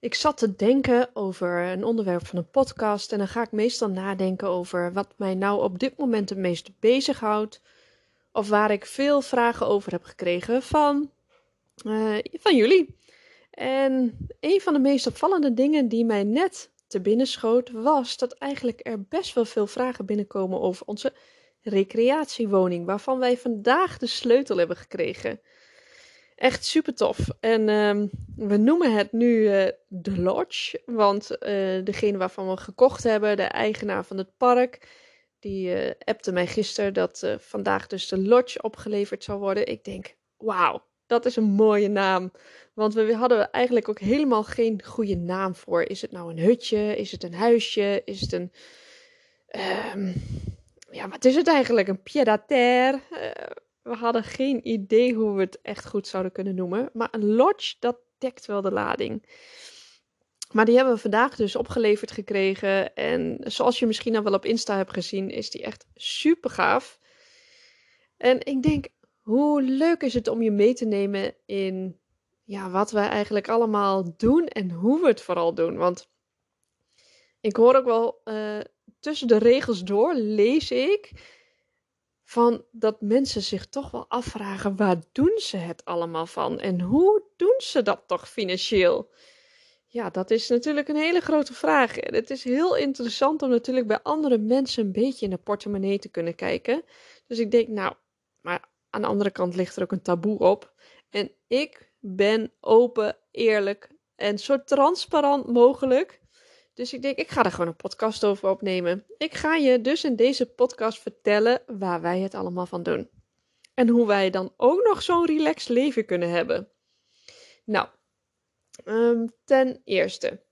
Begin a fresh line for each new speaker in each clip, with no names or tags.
Ik zat te denken over een onderwerp van een podcast en dan ga ik meestal nadenken over wat mij nou op dit moment het meest bezighoudt. Of waar ik veel vragen over heb gekregen van, uh, van jullie. En een van de meest opvallende dingen die mij net te binnen schoot, was dat eigenlijk er best wel veel vragen binnenkomen over onze recreatiewoning, waarvan wij vandaag de sleutel hebben gekregen. Echt super tof. En uh, we noemen het nu uh, de Lodge. Want uh, degene waarvan we gekocht hebben, de eigenaar van het park, die uh, appte mij gisteren dat vandaag dus de Lodge opgeleverd zal worden. Ik denk, wauw, dat is een mooie naam. Want we hadden eigenlijk ook helemaal geen goede naam voor. Is het nou een hutje? Is het een huisje? Is het een. Um, ja, wat is het eigenlijk? Een pied-à-terre? We hadden geen idee hoe we het echt goed zouden kunnen noemen. Maar een lodge, dat dekt wel de lading. Maar die hebben we vandaag dus opgeleverd gekregen. En zoals je misschien al wel op Insta hebt gezien, is die echt super gaaf. En ik denk, hoe leuk is het om je mee te nemen in ja, wat wij eigenlijk allemaal doen en hoe we het vooral doen. Want ik hoor ook wel uh, tussen de regels door, lees ik van dat mensen zich toch wel afvragen waar doen ze het allemaal van en hoe doen ze dat toch financieel? Ja, dat is natuurlijk een hele grote vraag. En het is heel interessant om natuurlijk bij andere mensen een beetje in de portemonnee te kunnen kijken. Dus ik denk, nou, maar aan de andere kant ligt er ook een taboe op. En ik ben open, eerlijk en zo transparant mogelijk. Dus ik denk, ik ga er gewoon een podcast over opnemen. Ik ga je dus in deze podcast vertellen waar wij het allemaal van doen. En hoe wij dan ook nog zo'n relaxed leven kunnen hebben. Nou, ehm, ten eerste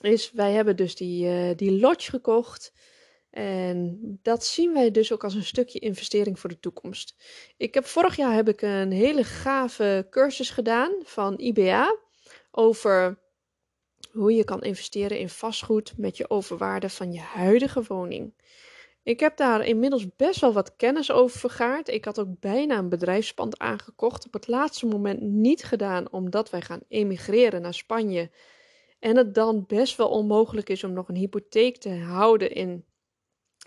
is, wij hebben dus die, uh, die lodge gekocht. En dat zien wij dus ook als een stukje investering voor de toekomst. Ik heb vorig jaar heb ik een hele gave cursus gedaan van IBA over hoe je kan investeren in vastgoed met je overwaarde van je huidige woning. Ik heb daar inmiddels best wel wat kennis over vergaard. Ik had ook bijna een bedrijfspand aangekocht. Op het laatste moment niet gedaan, omdat wij gaan emigreren naar Spanje. En het dan best wel onmogelijk is om nog een hypotheek te houden in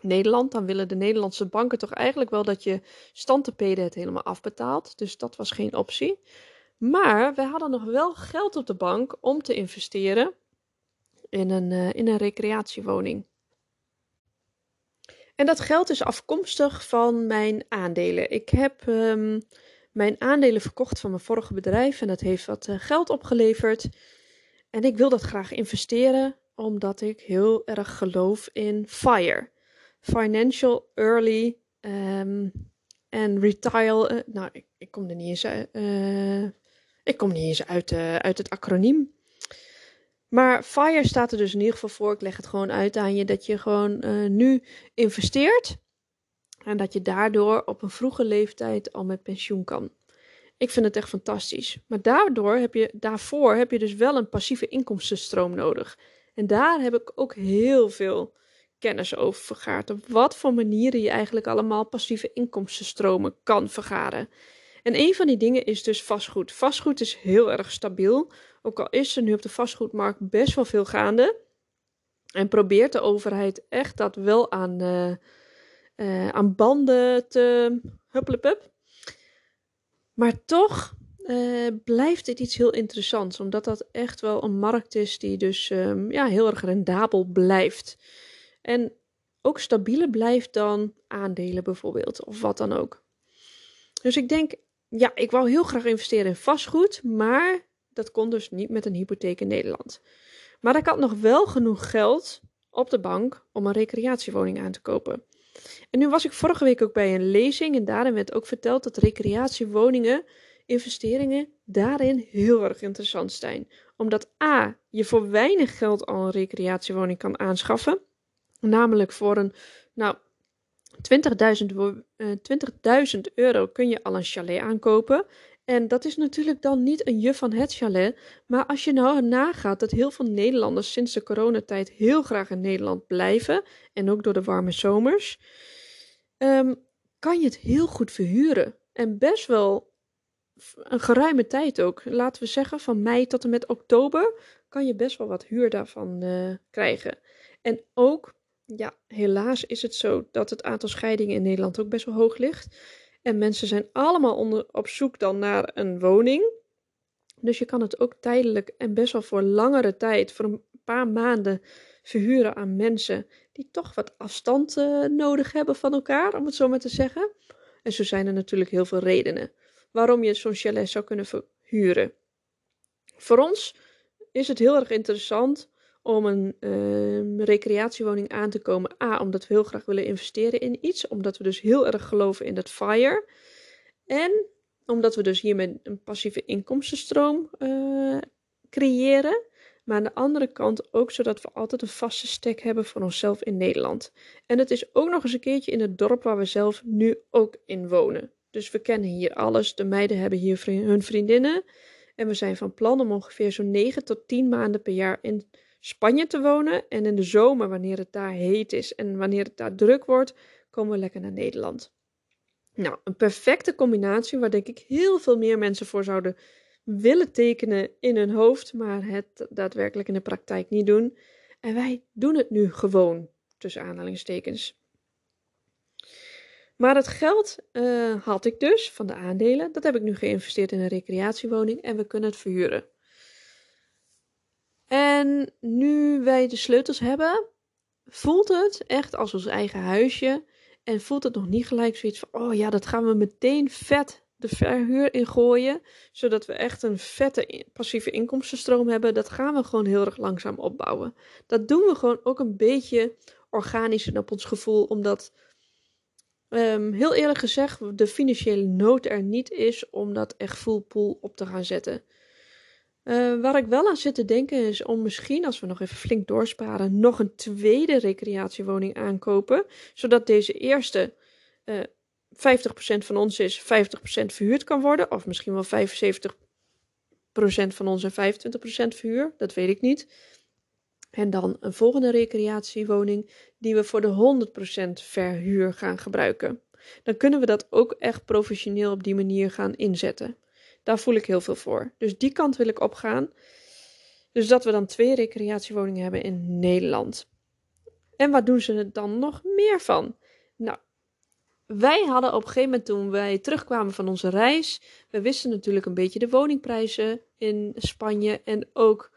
Nederland. Dan willen de Nederlandse banken toch eigenlijk wel dat je standtepeden het helemaal afbetaalt. Dus dat was geen optie. Maar we hadden nog wel geld op de bank om te investeren in een, uh, in een recreatiewoning. En dat geld is afkomstig van mijn aandelen. Ik heb um, mijn aandelen verkocht van mijn vorige bedrijf en dat heeft wat uh, geld opgeleverd. En ik wil dat graag investeren omdat ik heel erg geloof in FIRE. Financial Early um, and Retire. Uh, nou, ik, ik, kom er niet eens uit. Ik kom niet eens uit, uit het acroniem. Maar FIRE staat er dus in ieder geval voor. Ik leg het gewoon uit aan je dat je gewoon uh, nu investeert. En dat je daardoor op een vroege leeftijd al met pensioen kan. Ik vind het echt fantastisch. Maar daardoor heb je, daarvoor heb je dus wel een passieve inkomstenstroom nodig. En daar heb ik ook heel veel kennis over vergaard. Op wat voor manieren je eigenlijk allemaal passieve inkomstenstromen kan vergaren. En een van die dingen is dus vastgoed. Vastgoed is heel erg stabiel. Ook al is er nu op de vastgoedmarkt best wel veel gaande. En probeert de overheid echt dat wel aan, uh, uh, aan banden te huppelepup. Maar toch uh, blijft dit iets heel interessants. Omdat dat echt wel een markt is die dus um, ja, heel erg rendabel blijft. En ook stabieler blijft dan aandelen bijvoorbeeld. Of wat dan ook. Dus ik denk, ja, ik wou heel graag investeren in vastgoed. Maar dat kon dus niet met een hypotheek in Nederland. Maar ik had nog wel genoeg geld op de bank om een recreatiewoning aan te kopen. En nu was ik vorige week ook bij een lezing en daarin werd ook verteld dat recreatiewoningen investeringen daarin heel erg interessant zijn. Omdat A, je voor weinig geld al een recreatiewoning kan aanschaffen. Namelijk voor een, nou, 20.000 20 euro kun je al een chalet aankopen. En dat is natuurlijk dan niet een juf van het chalet. Maar als je nou nagaat dat heel veel Nederlanders sinds de coronatijd heel graag in Nederland blijven. En ook door de warme zomers. Um, kan je het heel goed verhuren. En best wel een geruime tijd ook. Laten we zeggen van mei tot en met oktober kan je best wel wat huur daarvan uh, krijgen. En ook, ja, helaas is het zo dat het aantal scheidingen in Nederland ook best wel hoog ligt. En mensen zijn allemaal onder, op zoek dan naar een woning. Dus je kan het ook tijdelijk en best wel voor langere tijd, voor een paar maanden, verhuren aan mensen die toch wat afstand uh, nodig hebben van elkaar, om het zo maar te zeggen. En zo zijn er natuurlijk heel veel redenen waarom je zo'n chalet zou kunnen verhuren. Voor ons is het heel erg interessant om een uh, recreatiewoning aan te komen. A, omdat we heel graag willen investeren in iets, omdat we dus heel erg geloven in dat FIRE. En omdat we dus hiermee een passieve inkomstenstroom uh, creëren. Maar aan de andere kant ook zodat we altijd een vaste stek hebben voor onszelf in Nederland. En het is ook nog eens een keertje in het dorp waar we zelf nu ook in wonen. Dus we kennen hier alles. De meiden hebben hier hun vriendinnen. En we zijn van plan om ongeveer zo'n 9 tot 10 maanden per jaar in Spanje te wonen. En in de zomer, wanneer het daar heet is en wanneer het daar druk wordt, komen we lekker naar Nederland. Nou, een perfecte combinatie waar denk ik heel veel meer mensen voor zouden willen tekenen in hun hoofd, maar het daadwerkelijk in de praktijk niet doen. En wij doen het nu gewoon, tussen aanhalingstekens. Maar het geld uh, had ik dus van de aandelen. Dat heb ik nu geïnvesteerd in een recreatiewoning en we kunnen het verhuren. En nu wij de sleutels hebben, voelt het echt als ons eigen huisje. En voelt het nog niet gelijk zoiets van: oh ja, dat gaan we meteen vet de verhuur in gooien. Zodat we echt een vette passieve inkomstenstroom hebben. Dat gaan we gewoon heel erg langzaam opbouwen. Dat doen we gewoon ook een beetje organisch op ons gevoel. Omdat, um, heel eerlijk gezegd, de financiële nood er niet is om dat echt full pool op te gaan zetten. Uh, waar ik wel aan zit te denken is om misschien, als we nog even flink doorsparen, nog een tweede recreatiewoning aankopen. Zodat deze eerste uh, 50% van ons is, 50% verhuurd kan worden. Of misschien wel 75% van ons en 25% verhuur. Dat weet ik niet. En dan een volgende recreatiewoning die we voor de 100% verhuur gaan gebruiken. Dan kunnen we dat ook echt professioneel op die manier gaan inzetten. Daar voel ik heel veel voor. Dus die kant wil ik opgaan. Dus dat we dan twee recreatiewoningen hebben in Nederland. En wat doen ze er dan nog meer van? Nou, wij hadden op een gegeven moment toen wij terugkwamen van onze reis, we wisten natuurlijk een beetje de woningprijzen in Spanje en ook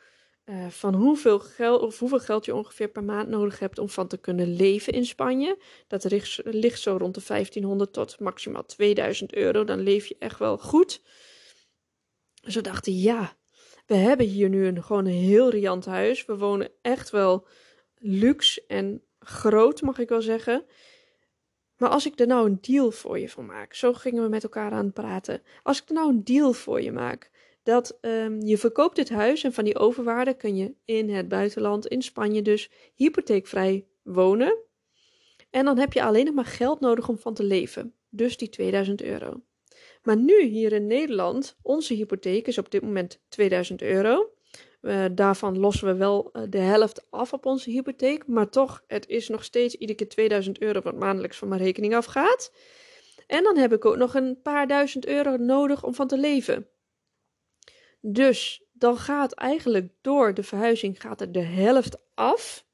uh, van hoeveel geld, of hoeveel geld je ongeveer per maand nodig hebt om van te kunnen leven in Spanje. Dat ligt zo rond de 1500 tot maximaal 2000 euro. Dan leef je echt wel goed. We dachten, ja, we hebben hier nu een, gewoon een heel riant huis. We wonen echt wel luxe en groot, mag ik wel zeggen. Maar als ik er nou een deal voor je van maak, zo gingen we met elkaar aan het praten. Als ik er nou een deal voor je maak, dat um, je verkoopt dit huis en van die overwaarde kun je in het buitenland, in Spanje dus, hypotheekvrij wonen. En dan heb je alleen nog maar geld nodig om van te leven. Dus die 2000 euro. Maar nu hier in Nederland, onze hypotheek is op dit moment 2000 euro. Uh, daarvan lossen we wel uh, de helft af op onze hypotheek. Maar toch, het is nog steeds iedere keer 2000 euro wat maandelijks van mijn rekening afgaat. En dan heb ik ook nog een paar duizend euro nodig om van te leven. Dus dan gaat eigenlijk door de verhuizing gaat er de helft af.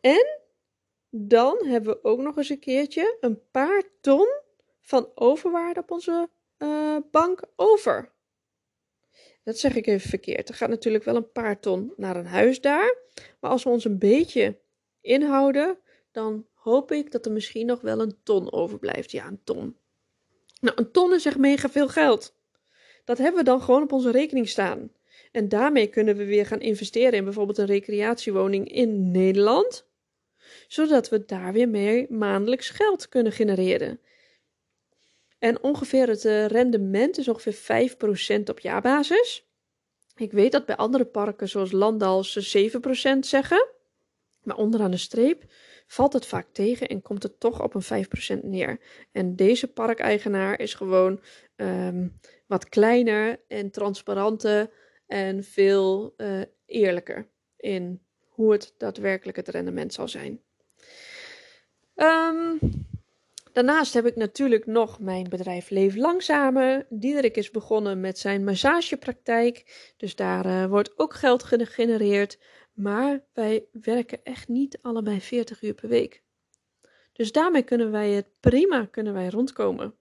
En dan hebben we ook nog eens een keertje een paar ton van overwaarde op onze uh, bank over. Dat zeg ik even verkeerd. Er gaat natuurlijk wel een paar ton naar een huis daar. Maar als we ons een beetje inhouden, dan hoop ik dat er misschien nog wel een ton overblijft. Ja, een ton. Nou, een ton is echt mega veel geld. Dat hebben we dan gewoon op onze rekening staan. En daarmee kunnen we weer gaan investeren in bijvoorbeeld een recreatiewoning in Nederland. Zodat we daar weer meer maandelijks geld kunnen genereren. En ongeveer het eh, rendement is ongeveer 5% op jaarbasis. Ik weet dat bij andere parken zoals Landal ze 7% zeggen. Maar onderaan de streep valt het vaak tegen en komt het toch op een 5% neer. En deze parkeigenaar is gewoon um, wat kleiner en transparanter en veel uh, eerlijker in hoe het daadwerkelijk het rendement zal zijn. Um, daarnaast heb ik natuurlijk nog mijn bedrijf Leef Langzamer. Diederik is begonnen met zijn massagepraktijk, dus daar uh, wordt ook geld gegenereerd. Maar wij werken echt niet allebei 40 uur per week. Dus daarmee kunnen wij het prima kunnen wij rondkomen.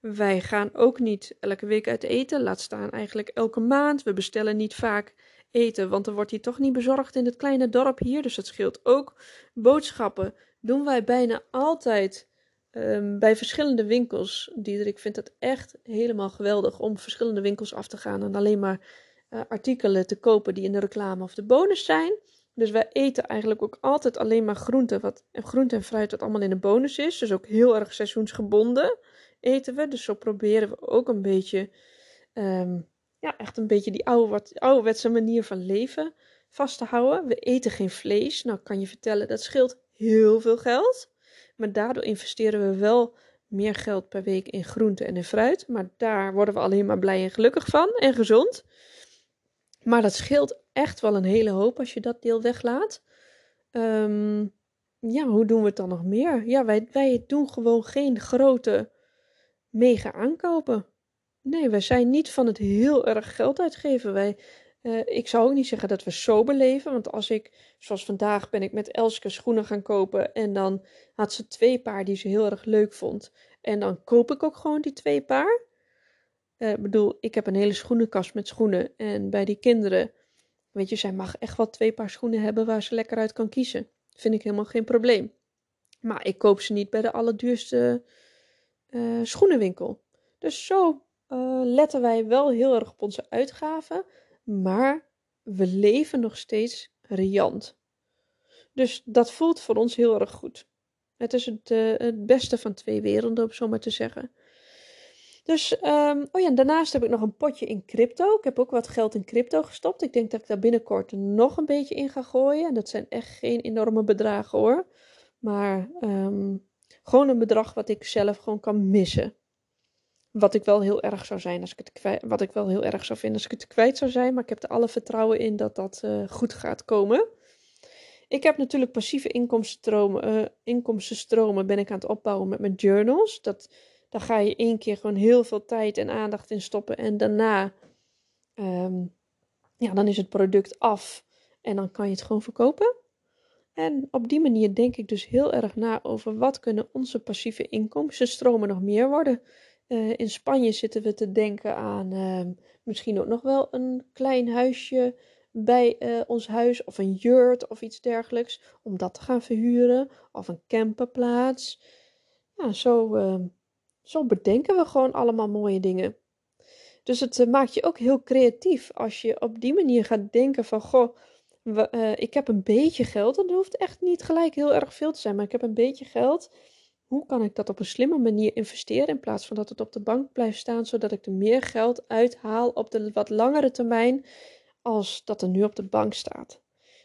Wij gaan ook niet elke week uit eten, laat staan eigenlijk elke maand. We bestellen niet vaak eten, want er wordt hier toch niet bezorgd in het kleine dorp hier. Dus dat scheelt ook. Boodschappen doen wij bijna altijd um, bij verschillende winkels. Diederik vindt het echt helemaal geweldig om verschillende winkels af te gaan en alleen maar uh, artikelen te kopen die in de reclame of de bonus zijn. Dus wij eten eigenlijk ook altijd alleen maar groente, wat, groente en fruit wat allemaal in de bonus is. Dus ook heel erg seizoensgebonden eten we. Dus zo proberen we ook een beetje, um, ja, echt een beetje die oude, wat, ouderwetse manier van leven vast te houden. We eten geen vlees. Nou, kan je vertellen, dat scheelt heel veel geld. Maar daardoor investeren we wel meer geld per week in groente en in fruit. Maar daar worden we alleen maar blij en gelukkig van en gezond. Maar dat scheelt echt wel een hele hoop als je dat deel weglaat. Um, ja, hoe doen we het dan nog meer? Ja, wij, wij doen gewoon geen grote mega aankopen. Nee, wij zijn niet van het heel erg geld uitgeven. Wij, uh, ik zou ook niet zeggen dat we sober leven. Want als ik, zoals vandaag, ben ik met Elske schoenen gaan kopen. En dan had ze twee paar die ze heel erg leuk vond. En dan koop ik ook gewoon die twee paar. Uh, ik bedoel, ik heb een hele schoenenkast met schoenen. En bij die kinderen, weet je, zij mag echt wel twee paar schoenen hebben waar ze lekker uit kan kiezen. Vind ik helemaal geen probleem. Maar ik koop ze niet bij de allerduurste uh, schoenenwinkel. Dus zo letten wij wel heel erg op onze uitgaven. Maar we leven nog steeds riant. Dus dat voelt voor ons heel erg goed. Het is het, uh, het beste van twee werelden, om zo maar te zeggen. Dus, um, oh ja, daarnaast heb ik nog een potje in crypto. Ik heb ook wat geld in crypto gestopt. Ik denk dat ik daar binnenkort nog een beetje in ga gooien. En dat zijn echt geen enorme bedragen hoor. Maar um, gewoon een bedrag wat ik zelf gewoon kan missen. Wat ik wel heel erg zou zijn als ik het kwijt, wat ik wel heel erg zou vinden als ik het kwijt zou zijn. Maar ik heb er alle vertrouwen in dat dat uh, goed gaat komen. Ik heb natuurlijk passieve inkomstenstromen, uh, inkomstenstromen ben ik aan het opbouwen met mijn journals. Dat dan ga je één keer gewoon heel veel tijd en aandacht in stoppen. En daarna, um, ja, dan is het product af. En dan kan je het gewoon verkopen. En op die manier denk ik dus heel erg na over wat kunnen onze passieve inkomstenstromen nog meer worden. Uh, in Spanje zitten we te denken aan uh, misschien ook nog wel een klein huisje bij uh, ons huis of een yurt of iets dergelijks om dat te gaan verhuren of een camperplaats. Ja, zo ehm, zo bedenken we gewoon allemaal mooie dingen. Dus het uh, maakt je ook heel creatief als je op die manier gaat denken van goh, ik heb een beetje geld. Dat hoeft echt niet gelijk heel erg veel te zijn, maar ik heb een beetje geld. Hoe kan ik dat op een slimme manier investeren in plaats van dat het op de bank blijft staan, zodat ik er meer geld uithaal op de wat langere termijn als dat er nu op de bank staat.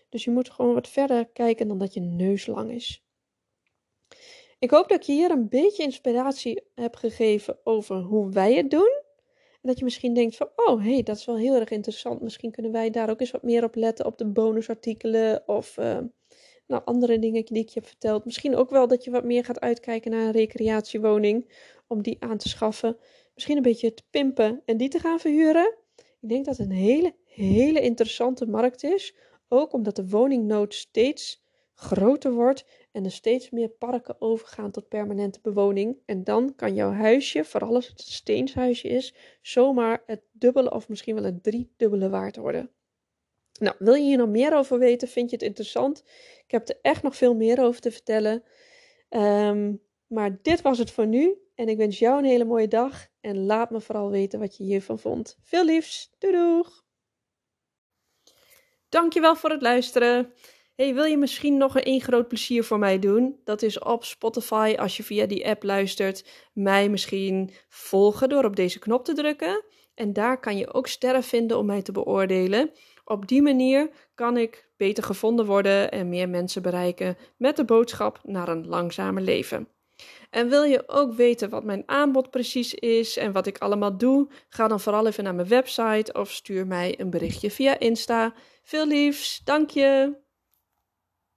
Dus je moet gewoon wat verder kijken dan dat je neus lang is. Ik hoop dat ik je hier een beetje inspiratie heb gegeven over hoe wij het doen. En dat je misschien denkt van, oh hey, dat is wel heel erg interessant. Misschien kunnen wij daar ook eens wat meer op letten op de bonusartikelen of uh, nou, andere dingen die ik je heb verteld. Misschien ook wel dat je wat meer gaat uitkijken naar een recreatiewoning om die aan te schaffen. Misschien een beetje te pimpen en die te gaan verhuren. Ik denk dat het een hele, hele interessante markt is. Ook omdat de woningnood steeds groter wordt en er steeds meer parken overgaan tot permanente bewoning. En dan kan jouw huisje, vooral als het een steenshuisje is, zomaar het dubbele of misschien wel het driedubbele waard worden. Nou, wil je hier nog meer over weten? Vind je het interessant? Ik heb er echt nog veel meer over te vertellen. Um, maar dit was het voor nu. En ik wens jou een hele mooie dag. En laat me vooral weten wat je hiervan vond. Veel liefs. Doei doeg! Dankjewel voor het luisteren. Hey, wil je misschien nog een één groot plezier voor mij doen? Dat is op Spotify, als je via die app luistert, mij misschien volgen door op deze knop te drukken. En daar kan je ook sterren vinden om mij te beoordelen. Op die manier kan ik beter gevonden worden en meer mensen bereiken met de boodschap naar een langzamer leven. En wil je ook weten wat mijn aanbod precies is en wat ik allemaal doe? Ga dan vooral even naar mijn website of stuur mij een berichtje via Insta. Veel liefs, dank je!